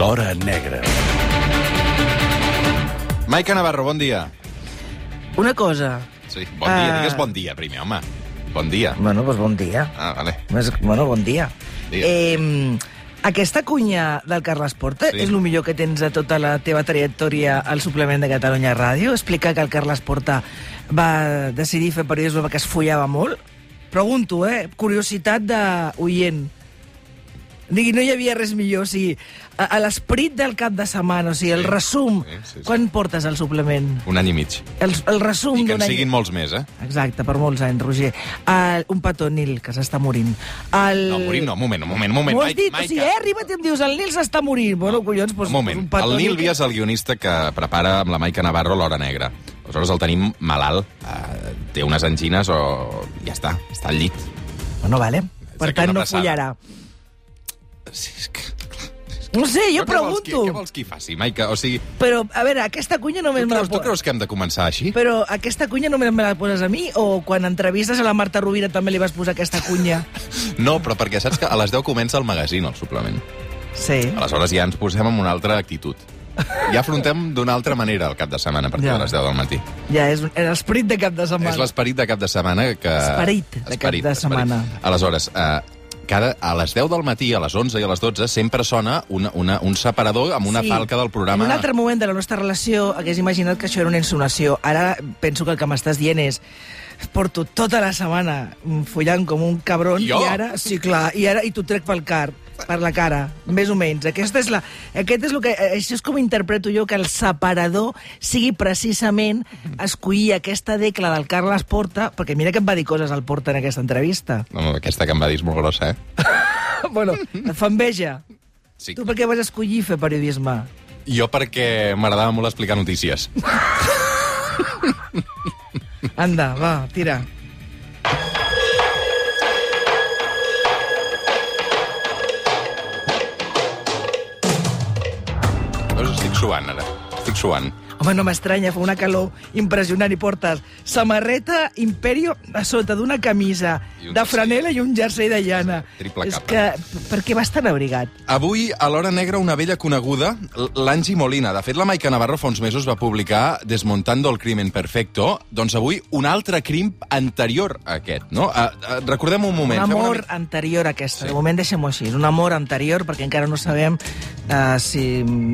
L'Hora Negra. Maica Navarro, bon dia. Una cosa. Sí, bon dia. Ah. Digues bon dia, primer, home. Bon dia. Bueno, doncs bon dia. Ah, vale. Més, bueno, bon dia. Digues. Eh, aquesta cunya del Carles Porta Sí. sí. és el millor que tens de tota la teva trajectòria al suplement de Catalunya Ràdio? Explica que el Carles Porta va decidir fer periodisme perquè es follava molt? Pregunto, eh? Curiositat d'oient. Digui, no hi havia res millor, o sigui, a, a l'esperit del cap de setmana, o sigui, el Sí, resum, sí, sí, sí. quan portes el suplement? Un any i mig. El, el resum I que en d'un any- siguin molts més, eh? Exacte, per molts anys, Roger. Uh, un petó, Nil, que s'està morint. El... No, morim no, un moment, un moment, un moment. M'ho has Maica, dit, o sigui, eh, arriba't i em dius, el Nil s'està morint. Bueno, collons, doncs, Un moment. un petó, El Nil Vies, el guionista que prepara amb la Maica Navarro l'Hora Negra. Aleshores el tenim malalt, eh, té unes angines o... ja està, està al llit. Bueno, vale. Per tant, no follarà. Sí, és que... No sé, jo Però què vols que- pregunto. Què vols que hi faci, Maica? O sigui, Però, a veure, aquesta cunya tu només me la creus, tu poses... creus que hem de començar així? Però aquesta cunya només me la poses a mi o quan entrevistes a la Marta Rovira també li vas posar aquesta cunya? No, però perquè saps que a les 10 comença el magazín, el suplement. Sí. Aleshores ja ens posem en una altra actitud. Ja afrontem d'una altra manera el cap de setmana a partir Ja. de les 10 del matí. Ja, és l'esperit de cap de setmana. És l'esperit de cap de setmana que... Esperit de cap de setmana. Aleshores, eh, cada, a les 10 del matí, a les 11 i a les 12, sempre sona una, una, un separador amb una Sí. falca del programa... En un altre moment de la nostra relació hagués imaginat que això era una insinuació. Ara penso que el que m'estàs dient és porto tota la setmana follant com un cabron Jo? i ara, sí, clar, i ara i t'ho trec pel car, per la cara, més o menys. Aquesta és la, aquest és el que, això és com interpreto jo que el separador sigui precisament escollir aquesta decla del Carles Porta, perquè mira que em va dir coses al Porta en aquesta entrevista. No, aquesta que em va dir és molt grossa, eh? bueno, et fa enveja. Sí. Tu per què vas escollir fer periodisme? Jo perquè m'agradava molt explicar notícies. Anda, va, tira. Veus, estic suant, ara. Estic suant. Home, no m'estranya, fa una calor impressionant i portes samarreta Imperio a sota d'una camisa de franela i un jersei de llana. Triple És capa. que, per què vas tan abrigat? Avui, a l'Hora Negra, una vella coneguda, l'Angi Molina. De fet, la Maica Navarro fa uns mesos va publicar Desmontando el crimen perfecto. Doncs avui, un altre crim anterior a aquest, no? Uh, uh, recordem un moment. un amor Una... anterior a aquesta. Sí. De moment deixem-ho així. Un amor anterior, perquè encara no sabem uh, si,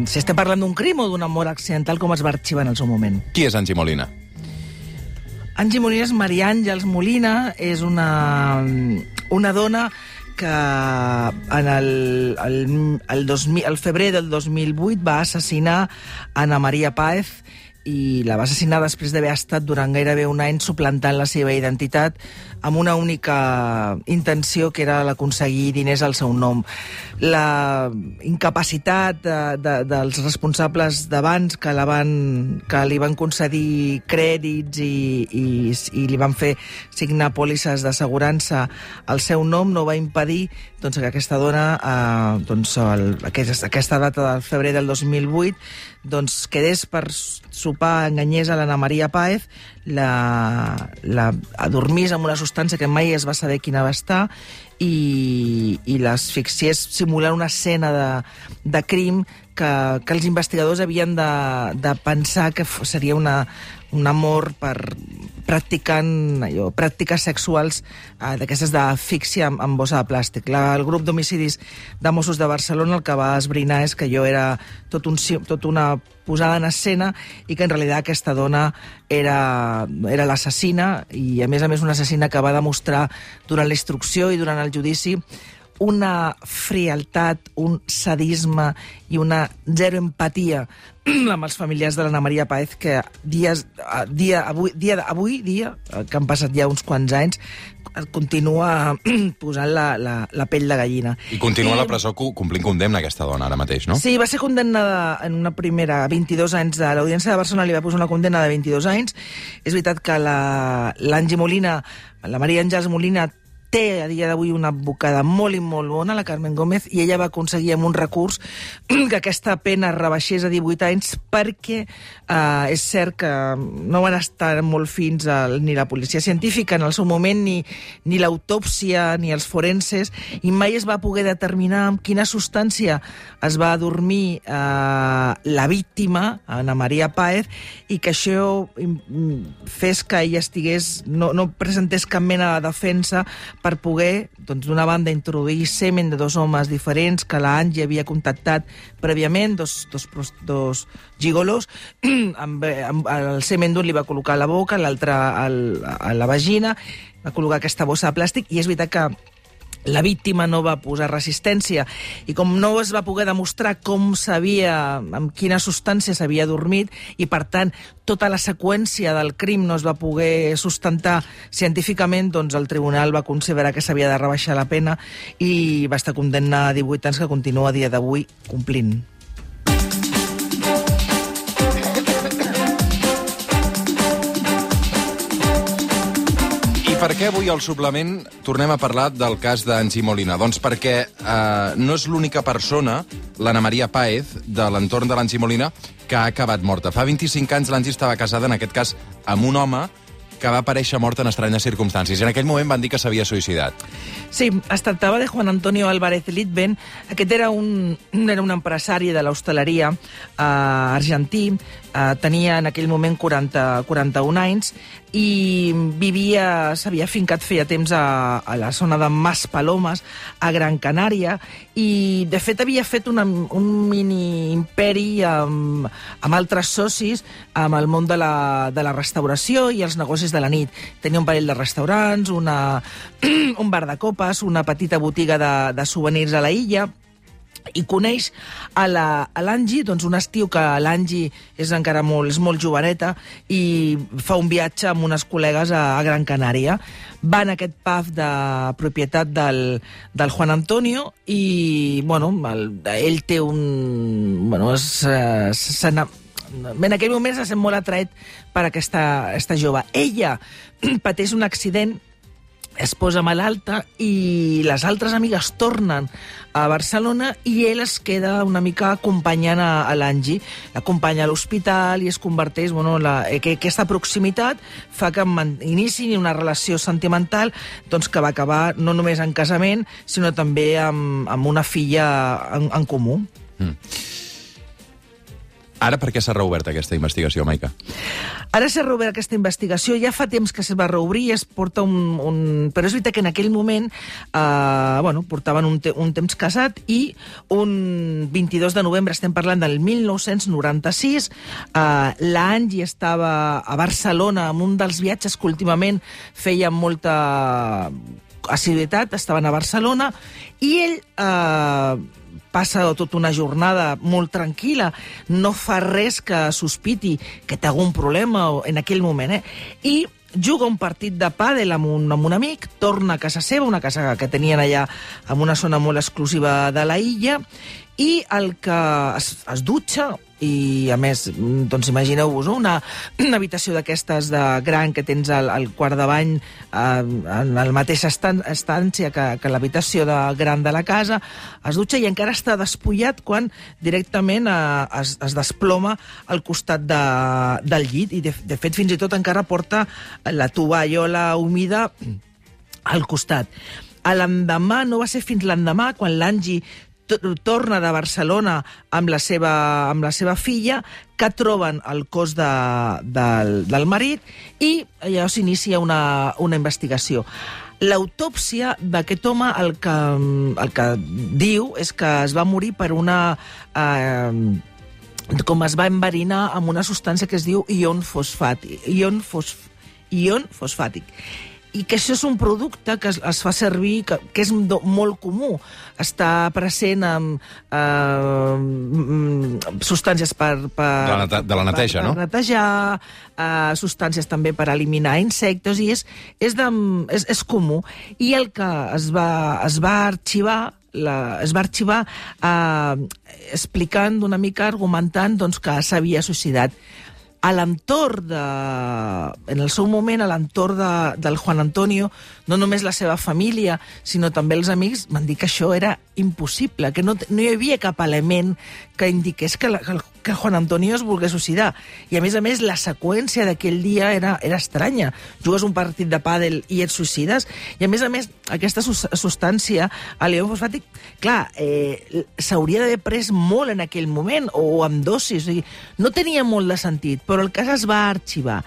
si estem parlant d'un crim o d'un amor accidental, com es va arxivar en el seu moment. Qui és Angi Molina? Angie Molina és Maria Àngels Molina, és una, una dona que en el, el, el, 2000, el febrer del 2008 va assassinar Ana Maria Páez i la va assassinar després d'haver estat durant gairebé un any suplantant la seva identitat amb una única intenció que era l'aconseguir diners al seu nom. La incapacitat de, de, dels responsables d'abans que, la van, que li van concedir crèdits i, i, i li van fer signar pòlisses d'assegurança al seu nom no va impedir doncs, que aquesta dona, eh, doncs, el, aquesta, aquesta data del febrer del 2008, doncs, quedés per sopar, enganyés a l'Anna Maria Páez, la, la adormís amb una substància que mai es va saber quina va estar i, i l'asfixiés simulant una escena de, de crim que, que els investigadors havien de, de pensar que seria una, un amor per practicant allò, pràctiques sexuals eh, d'aquestes d'asfíxia amb, amb bossa de plàstic. La, el grup d'homicidis de Mossos de Barcelona el que va esbrinar és que jo era tot, un, tot una posada en escena i que en realitat aquesta dona era, era l'assassina i a més a més una assassina que va demostrar durant la instrucció i durant el judici una frialtat, un sadisme i una zero empatia amb els familiars de l'Anna Maria Paez que dies, eh, dia, avui, dia, avui dia, eh, que han passat ja uns quants anys, eh, continua posant la, la, la pell de gallina. I continua a la presó complint condemna aquesta dona ara mateix, no? Sí, va ser condemnada en una primera a 22 anys de l'Audiència de Barcelona, li va posar una condemna de 22 anys. És veritat que la- l'Angie Molina, la Maria Àngels Molina, té a dia d'avui una advocada molt i molt bona, la Carmen Gómez, i ella va aconseguir amb un recurs que aquesta pena rebaixés a 18 anys perquè eh, és cert que no van estar molt fins al, ni la policia científica en el seu moment, ni, ni l'autòpsia, ni els forenses, i mai es va poder determinar amb quina substància es va dormir eh, la víctima, Ana Maria Páez, i que això fes que ella estigués, no, no presentés cap mena de defensa per poder, doncs, d'una banda, introduir semen de dos homes diferents que l'Angie havia contactat prèviament, dos, dos, dos gigolos, amb, amb, el semen d'un li va col·locar a la boca, l'altre a la vagina, va col·locar aquesta bossa de plàstic, i és veritat que la víctima no va posar resistència i com no es va poder demostrar com s'havia, amb quina substància s'havia dormit i per tant tota la seqüència del crim no es va poder sustentar científicament, doncs el tribunal va considerar que s'havia de rebaixar la pena i va estar condemnat a 18 anys que continua a dia d'avui complint. Per què avui al suplement tornem a parlar del cas d'Angi Molina? Doncs perquè eh, no és l'única persona, l'Anna Maria Paez, de l'entorn de l'Angi Molina, que ha acabat morta. Fa 25 anys l'Angi estava casada, en aquest cas, amb un home que va aparèixer mort en estranyes circumstàncies. En aquell moment van dir que s'havia suïcidat. Sí, es tractava de Juan Antonio Álvarez Litven. Aquest era un, era un empresari de l'hostaleria eh, argentí, eh, tenia en aquell moment 40, 41 anys i vivia, s'havia fincat feia temps a, a la zona de Mas Palomes, a Gran Canària, i de fet havia fet una, un mini imperi amb, amb altres socis amb el món de la, de la restauració i els negocis de la nit. Tenia un parell de restaurants, una, un bar de copes, una petita botiga de, de souvenirs a la illa, i coneix a l'Angi, doncs un estiu que l'Angi és encara molt, és molt joveneta i fa un viatge amb unes col·legues a, a Gran Canària. Va en aquest pub de propietat del, del Juan Antonio i, bueno, el, ell té un... Bueno, és, se, en aquell moment se sent molt atraet per aquesta, aquesta jove. Ella pateix un accident es posa malalta i les altres amigues tornen a Barcelona i ell es queda una mica acompanyant a, a l'Angi. L'acompanya a l'hospital i es converteix... Bueno, la, eh, que, aquesta proximitat fa que iniciï una relació sentimental doncs, que va acabar no només en casament, sinó també amb, amb una filla en, en comú. Mm. Ara per què s'ha reobert aquesta investigació, Maica? Ara s'ha reobert aquesta investigació, ja fa temps que se va reobrir, es porta un... un... Però és veritat que en aquell moment eh, bueno, portaven un, te un temps casat i un 22 de novembre, estem parlant del 1996, eh, l'Angi estava a Barcelona amb un dels viatges que últimament feia molta assiduitat, estaven a Barcelona, i ell... Eh, passa tota una jornada molt tranquil·la, no fa res que sospiti que té algun problema en aquell moment, eh? I juga un partit de pàdel amb un, amb un amic, torna a casa seva, una casa que tenien allà en una zona molt exclusiva de la illa, i el que es, es dutxa, i a més, doncs imagineu-vos una, una habitació d'aquestes de gran que tens al, al quart de bany eh, en la mateixa estan, estància que, que l'habitació de gran de la casa, es dutxa i encara està despullat quan directament eh, es, es desploma al costat de, del llit i de, de fet fins i tot encara porta la tovallola humida al costat. L'endemà, no va ser fins l'endemà, quan l'Angi torna de Barcelona amb la seva, amb la seva filla, que troben el cos de, del, del marit i allò s'inicia una, una investigació. L'autòpsia d'aquest home el que, el que diu és que es va morir per una... Eh, com es va enverinar amb una substància que es diu ion fosfàtic. Ion, fosf, ion fosfàtic i que això és un producte que es, es fa servir, que, que és do, molt comú. Està present amb eh, substàncies per... per de, la, de la neteja, per, no? Per netejar, eh, substàncies també per eliminar insectes, i és, és, de, és, és comú. I el que es va, es va arxivar la, es va arxivar eh, explicant una mica, argumentant doncs, que s'havia suïcidat. A l'entorn de... En el seu moment, a l'entorn de, del Juan Antonio, no només la seva família, sinó també els amics, van dir que això era impossible, que no, no hi havia cap element que indiqués que, la, que, Juan Antonio es volgués suïcidar. I, a més a més, la seqüència d'aquell dia era, era estranya. Jugues un partit de pàdel i et suïcides, i, a més a més, aquesta substància, el leó fosfàtic, clar, eh, s'hauria d'haver pres molt en aquell moment, o amb dosis, o sigui, no tenia molt de sentit, però el cas es va arxivar.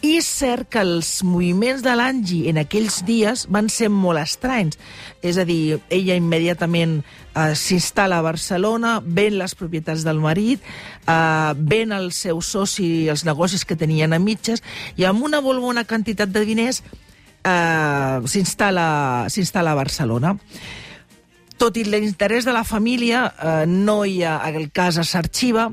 I és cert que els moviments de l'Angie en aquells dies van ser molt estranys. És a dir, ella immediatament eh, s'instal·la a Barcelona, ven les propietats del marit, eh, ven el seu soci els negocis que tenien a mitges, i amb una molt bona quantitat de diners eh, s'instal·la a Barcelona. Tot i l'interès de la família, eh, no hi ha, el cas s'arxiva,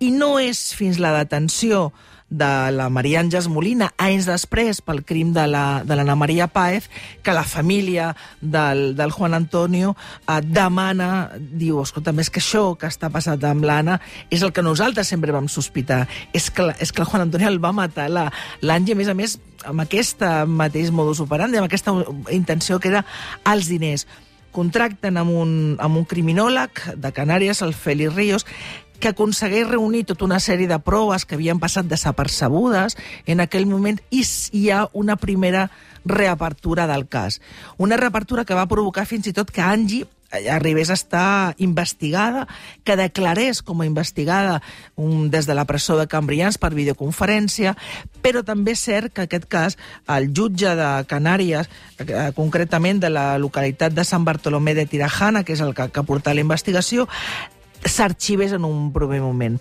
i no és fins la detenció de la Maria Àngels Molina, anys després, pel crim de la, de Maria Páez, que la família del, del Juan Antonio eh, demana, diu, escolta, més que això que està passat amb l'Anna, és el que nosaltres sempre vam sospitar. És que, és que el Juan Antonio el va matar l'Angie, a més a més, amb aquesta mateix modus operandi, amb aquesta intenció que era els diners contracten amb un, amb un criminòleg de Canàries, el Feli Ríos, que aconsegueix reunir tota una sèrie de proves que havien passat desapercebudes en aquell moment i hi ha una primera reapertura del cas. Una reapertura que va provocar fins i tot que Angie arribés a estar investigada, que declarés com a investigada un, des de la presó de Cambrians per videoconferència, però també és cert que aquest cas, el jutge de Canàries, eh, concretament de la localitat de Sant Bartolomé de Tirajana, que és el que, que portat la investigació, s'arxivés en un primer moment.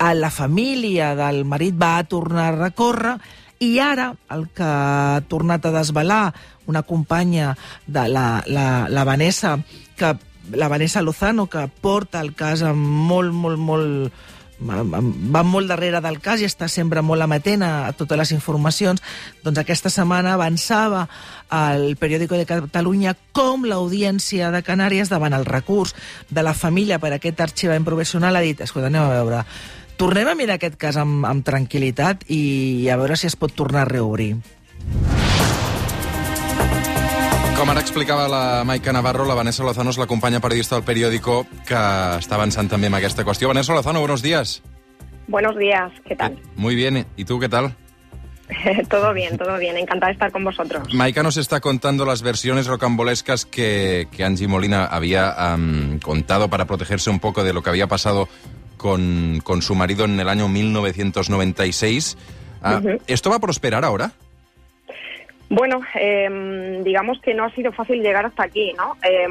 A la família del marit va tornar a recórrer i ara el que ha tornat a desvelar una companya de la, la, la Vanessa, que la Vanessa Lozano, que porta el cas amb molt, molt, molt va molt darrere del cas i està sempre molt amatent a totes les informacions, doncs aquesta setmana avançava al periòdico de Catalunya com l'audiència de Canàries davant el recurs de la família per aquest arxivament provisional ha dit, escolta, anem a veure, tornem a mirar aquest cas amb, amb tranquil·litat i a veure si es pot tornar a reobrir. Com ara explicava la Maica Navarro, la Vanessa Lozano és la companya periodista del periòdico que està avançant també en aquesta qüestió. Vanessa Lozano, buenos días. Buenos días, ¿qué tal? Muy bien, ¿y tú qué tal? todo bien, todo bien. Encantada de estar con vosotros. Maika nos está contando las versiones rocambolescas que, que Angie Molina había um, contado para protegerse un poco de lo que había pasado con, con su marido en el año 1996. Uh, uh -huh. ¿Esto va a prosperar ahora? Bueno, eh, digamos que no ha sido fácil llegar hasta aquí, ¿no? Eh,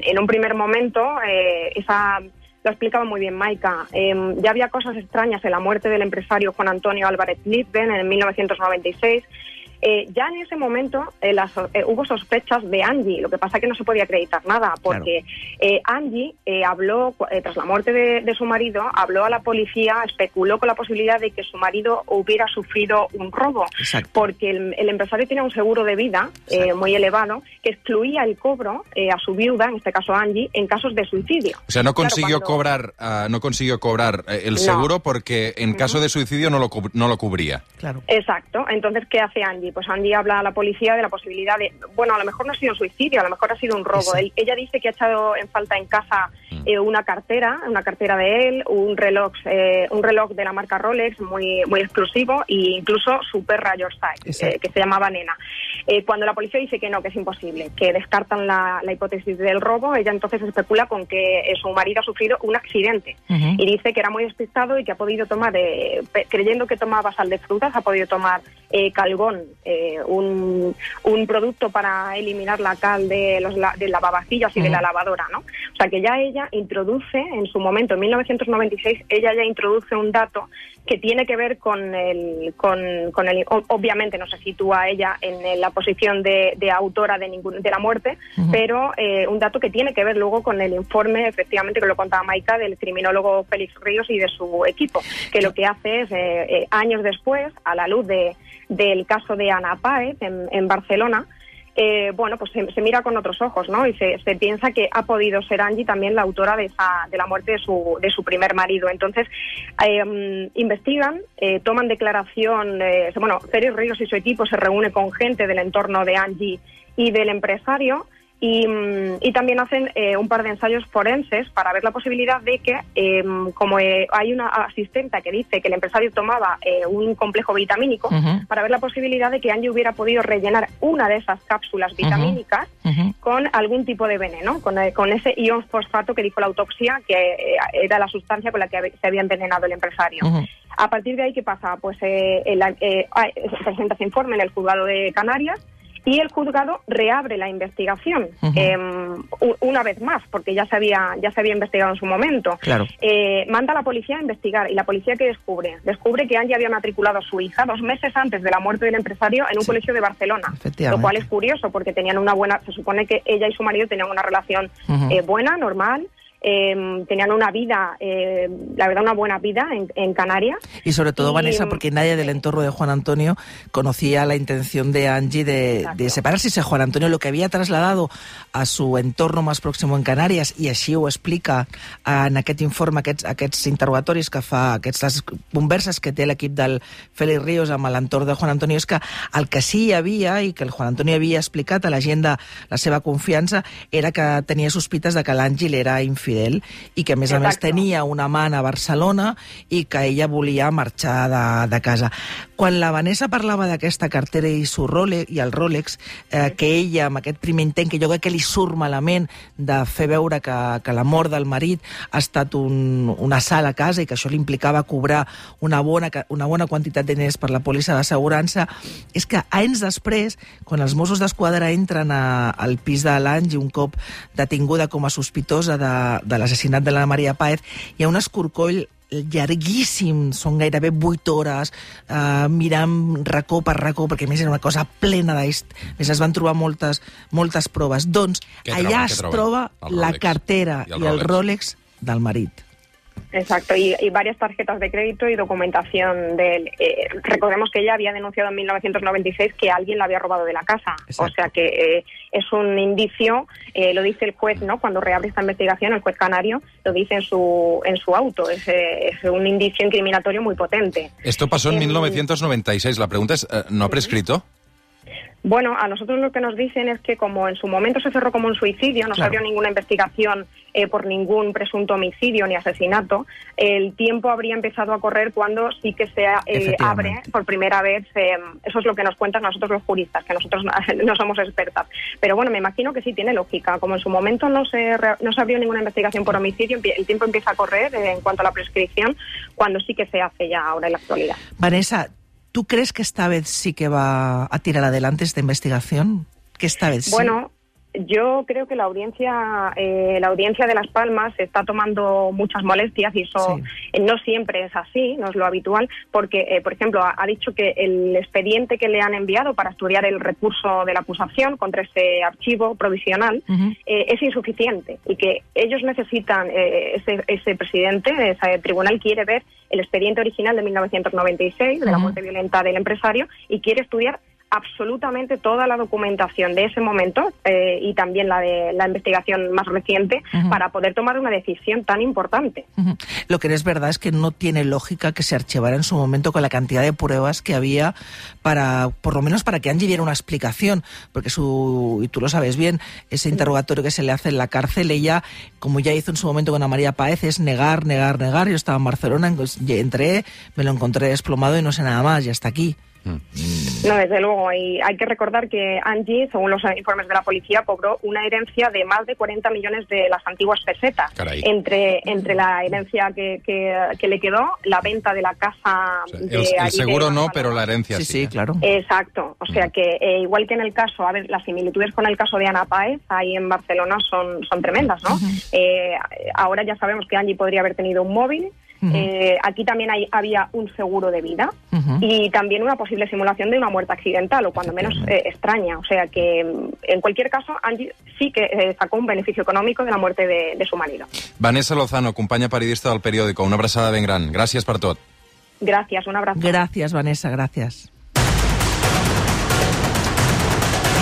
en un primer momento, eh, esa lo explicaba muy bien Maika. Eh, ya había cosas extrañas en la muerte del empresario Juan Antonio Álvarez Litven en 1996 eh, ya en ese momento eh, las, eh, hubo sospechas de Angie, lo que pasa que no se podía acreditar nada, porque claro. Eh, Angie eh, habló, tras la muerte de, de, su marido, habló a la policía, especuló con la posibilidad de que su marido hubiera sufrido un robo, Exacto. porque el, el, empresario tiene un seguro de vida muy elevado que excluía el cobro a su viuda, en este caso Angie, en casos de suicidio. O sea, no consiguió claro, cuando... cobrar, uh, no consiguió cobrar el seguro no. porque en caso de suicidio no lo, no lo cubría. Claro. Exacto. Entonces, ¿qué hace Angie? Pues Andy habla a la policía de la posibilidad de, bueno, a lo mejor no ha sido un suicidio, a lo mejor ha sido un robo. Él, ella dice que ha echado en falta en casa eh, una cartera, una cartera de él, un reloj, eh, un reloj de la marca Rolex muy, muy exclusivo e incluso su perra Yorkshire, eh, que se llamaba Nena. Eh, cuando la policía dice que no, que es imposible, que descartan la, la hipótesis del robo, ella entonces especula con que su marido ha sufrido un accidente uh -huh. y dice que era muy despistado y que ha podido tomar, creyendo que tomaba sal de frutas, ha podido tomar calgón, un, un, producto para eliminar la cal de los de lavavajillas y uh -huh. de la lavadora, ¿no? O sea que ya ella introduce, en su momento, en 1996, ella ya introduce un dato que tiene que ver con el, con, con el obviamente no se sitúa ella en la posición de, de autora de, ningún, de la muerte, uh -huh. pero eh, un dato que tiene que ver luego con el informe, efectivamente, que lo contaba Maika, del criminólogo Félix Ríos y de su equipo, que lo que hace es, eh, eh, años después, a la luz de, del caso de Ana Páez en, en Barcelona, eh, bueno, pues se, se, mira con otros ojos, ¿no? Y se, se, piensa que ha podido ser Angie también la autora de, esa, de la muerte de su, de su primer marido. Entonces, eh, investigan, eh, toman declaración, eh, bueno, Félix Ríos y su equipo se reúne con gente del entorno de Angie y del empresario, y, mm, y, también hacen eh, un par de ensayos forenses para ver la posibilidad de que, eh, como eh, hay una asistenta que dice que el empresario tomaba eh, un complejo vitamínico, uh -huh. para ver la posibilidad de que Angie hubiera podido rellenar una de esas cápsulas vitamínicas uh -huh. con algún tipo de veneno, con, eh, con, ese ion fosfato que dijo la autopsia que eh, era la sustancia con la que se había envenenado el empresario. Uh -huh. A partir de ahí, ¿qué pasa? Pues el, se presenta ese informe en el juzgado de Canarias y el juzgado reabre la investigación uh -huh. eh, una vez más porque ya se había ya se había investigado en su momento claro. eh, manda a la policía a investigar y la policía que descubre descubre que Angie había matriculado a su hija dos meses antes de la muerte del empresario en un sí. colegio de Barcelona lo cual es curioso porque tenían una buena se supone que ella y su marido tenían una relación uh -huh. eh, buena normal eh, tenían una vida, eh, la verdad, una buena vida en, en Canarias. Y sobre todo, y, Vanessa, porque nadie del entorno de Juan Antonio conocía la intención de Angie de, de separarse. Si Juan Antonio lo que había trasladado a su entorno más próximo en Canàries, i així ho explica en aquest informe, aquests, aquests interrogatoris que fa, aquestes converses que té l'equip del Félix Ríos amb l'entorn de Juan Antonio, és que el que sí hi havia, i que el Juan Antonio havia explicat a la gent de la seva confiança, era que tenia sospites de que l'Àngel era infidel infidel i que, a més Exacte. a més, tenia una amant a Barcelona i que ella volia marxar de, de casa. Quan la Vanessa parlava d'aquesta cartera i, su Rolex, i el Rolex, eh, que ella, amb aquest primer intent, que jo crec que li surt malament de fer veure que, que la mort del marit ha estat un, una sala a casa i que això li implicava cobrar una bona, una bona quantitat de diners per la pòlissa d'assegurança, és que anys després, quan els Mossos d'Esquadra entren a, al pis de l'Angi un cop detinguda com a sospitosa de, de l'assassinat de la Maria Páez, hi ha un escorcoll llarguíssim, són gairebé 8 hores, eh, mirant racó per racó, perquè a més era una cosa plena d'est. Més es van trobar moltes, moltes proves. Doncs allà es troba la cartera i el, i el Rolex del marit. Exacto, y, y, varias tarjetas de crédito y documentación de él. Eh, recordemos que ella había denunciado en 1996 que alguien la había robado de la casa. Exacto. O sea que eh, es un indicio, eh, lo dice el juez, ¿no? Cuando reabre esta investigación, el juez canario lo dice en su, en su auto. Es, es un indicio incriminatorio muy potente. Esto pasó en 1996. La pregunta es, ¿no ha prescrito? Bueno, a nosotros lo que nos dicen es que como en su momento se cerró como un suicidio, no claro. se abrió ninguna investigación eh, por ningún presunto homicidio ni asesinato, el tiempo habría empezado a correr cuando sí que se eh, abre por primera vez. Eh, eso es lo que nos cuentan nosotros los juristas, que nosotros no somos expertas. Pero bueno, me imagino que sí tiene lógica. Como en su momento no se, no se abrió ninguna investigación por homicidio, el tiempo empieza a correr en cuanto a la prescripción, cuando sí que se hace ya ahora en la actualidad. Vanessa, ¿Tú crees que esta vez sí que va a tirar adelante esta investigación? Que esta vez sí. Yo creo que la audiencia, eh, la audiencia de Las Palmas está tomando muchas molestias y eso sí. eh, no siempre es así, no es lo habitual, porque, eh, por ejemplo, ha, ha, dicho que el expediente que le han enviado para estudiar el recurso de la acusación contra ese archivo provisional uh -huh. es insuficiente y que ellos necesitan, eh, ese, ese, presidente, ese tribunal quiere ver el expediente original de 1996 de la uh -huh. muerte violenta del empresario y quiere estudiar absolutamente toda la documentación de ese momento eh, y también la de la investigación más reciente uh -huh. para poder tomar una decisión tan importante. Uh -huh. Lo que es verdad es que no tiene lógica que se archivara en su momento con la cantidad de pruebas que había para, por lo menos para que Angie diera una explicación, porque su, y tú lo sabes bien, ese interrogatorio que se le hace en la cárcel, ella, como ya hizo en su momento con Ana María Páez, es negar, negar, negar. Yo estaba en Barcelona, entré, me lo encontré desplomado y no sé nada más, y hasta aquí. No, desde luego. Y hay que recordar que Angie, según los informes de la policía, cobró una herencia de más de 40 millones de las antiguas pesetas. Entre, entre la herencia que, que, que, le quedó, la venta de la casa. O sea, de el, el, seguro de no, pero la herencia sí. Sí, sí, claro. Exacto. O sea que, eh, igual que en el caso, a ver, las similitudes con el caso de Ana Páez, ahí en Barcelona, son, son tremendas, ¿no? Uh -huh. eh, ahora ya sabemos que Angie podría haber tenido un móvil. Uh -huh. eh, aquí también hay, había un seguro de vida uh -huh. y también una posible simulación de una muerte accidental o cuando menos eh, extraña. O sea que en cualquier caso Angie sí que eh, sacó un beneficio económico de la muerte de, de su marido. Vanessa Lozano, companya periodista del periòdico, una abraçada ben gran. Gràcies per tot. Gràcies, un abrazo. Gràcies, Vanessa, gràcies.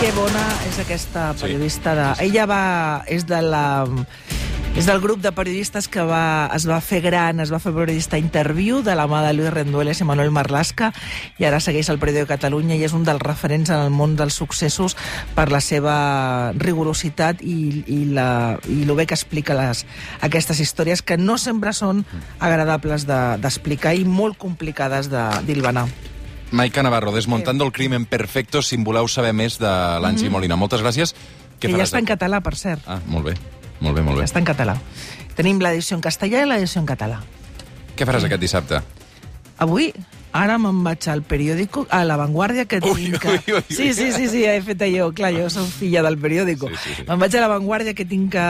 Que bona és aquesta Sí. periodista. De... Ella va... és de la... És del grup de periodistes que va, es va fer gran, es va fer periodista interviu de la mà de Luis Rendueles i Manuel Marlasca i ara segueix el Periódico de Catalunya i és un dels referents en el món dels successos per la seva rigorositat i, i, la, i lo bé que explica les, aquestes històries que no sempre són agradables de- d'explicar de, i molt complicades de- d'ilvanar. Maica Navarro, desmontando el crimen perfecto, si en voleu saber més de l'Angi Molina. Moltes gràcies. Que ja està en català, per cert. Ah, molt bé. Molt bé, molt bé. Està en català. Tenim l'edició en castellà i l'edició en català. Què faràs aquest dissabte? Avui, ara me'n vaig al periòdico, a La Vanguardia, que Ui, tinc... ui, ui, ui. Sí, sí, sí, sí, he fet allò, clar, jo soc filla del periòdico. Sí, sí, sí. Me'n vaig a La Vanguardia, que tinc que...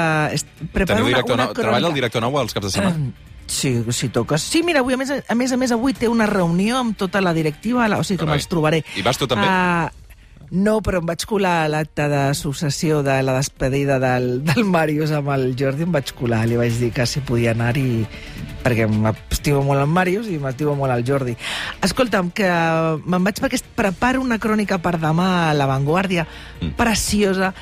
Preparo una, una nou? Treballa el director nou els caps de setmana? Sí, si toques. Sí, mira, avui, a més a més, a més avui té una reunió amb tota la directiva, la- o sigui que me'ls trobaré. I vas tu també? Uh, no, però em vaig colar a l'acte de successió de la despedida del, del Màrius amb el Jordi, em vaig colar, li vaig dir que si podia anar-hi perquè m'estimo molt el Màrius i m'estimo molt el Jordi. Escolta'm, que me'n vaig perquè preparo una crònica per demà a La Vanguardia, Mm. preciosa.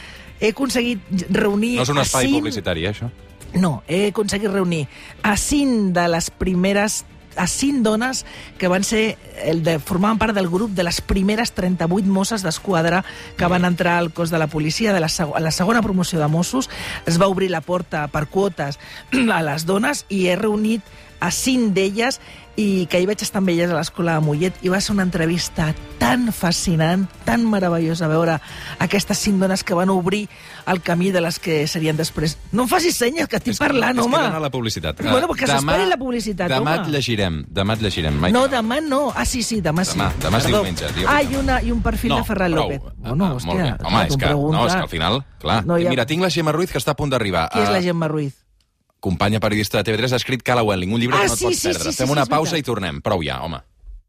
He aconseguit reunir... No és un espai cinc- publicitari, eh, això? no, he aconseguit reunir a cinc de les primeres a cinc dones que van ser el de, formaven part del grup de les primeres 38 Mosses d'Esquadra que van entrar al cos de la policia de la, seg la segona promoció de Mossos. Es va obrir la porta per quotes a les dones i he reunit a cinc d'elles i que hi vaig estar amb elles a l'escola de Mollet i va ser una entrevista tan fascinant, tan meravellosa veure aquestes cinc dones que van obrir el camí de les que serien després. No em facis senyes, que estic És que- parlant, és home. que d'anar a la publicitat. Bueno, Eh, que s'esperi la publicitat, demà home. et llegirem, demà et llegirem. Maica. No, demà no. Ah, sí, sí, demà sí. Demà, demà és diumenge, diumenge. Ah, i, una, i un perfil no, de Ferran prou. López. Ah, Bueno, ah, hòstia, Home, és que, no, preguntes. és que al final, clar. No ha- Mira, tinc la Gemma Ruiz que està a punt d'arribar. Qui és la Ah, Gemma Ruiz? Companya periodista de TV3 ha escrit Cala Welling, un llibre Ah, que no et sí, pots sí, perdre. sí, sí, Fem sí, una pausa veritat. i tornem. Prou ja, home.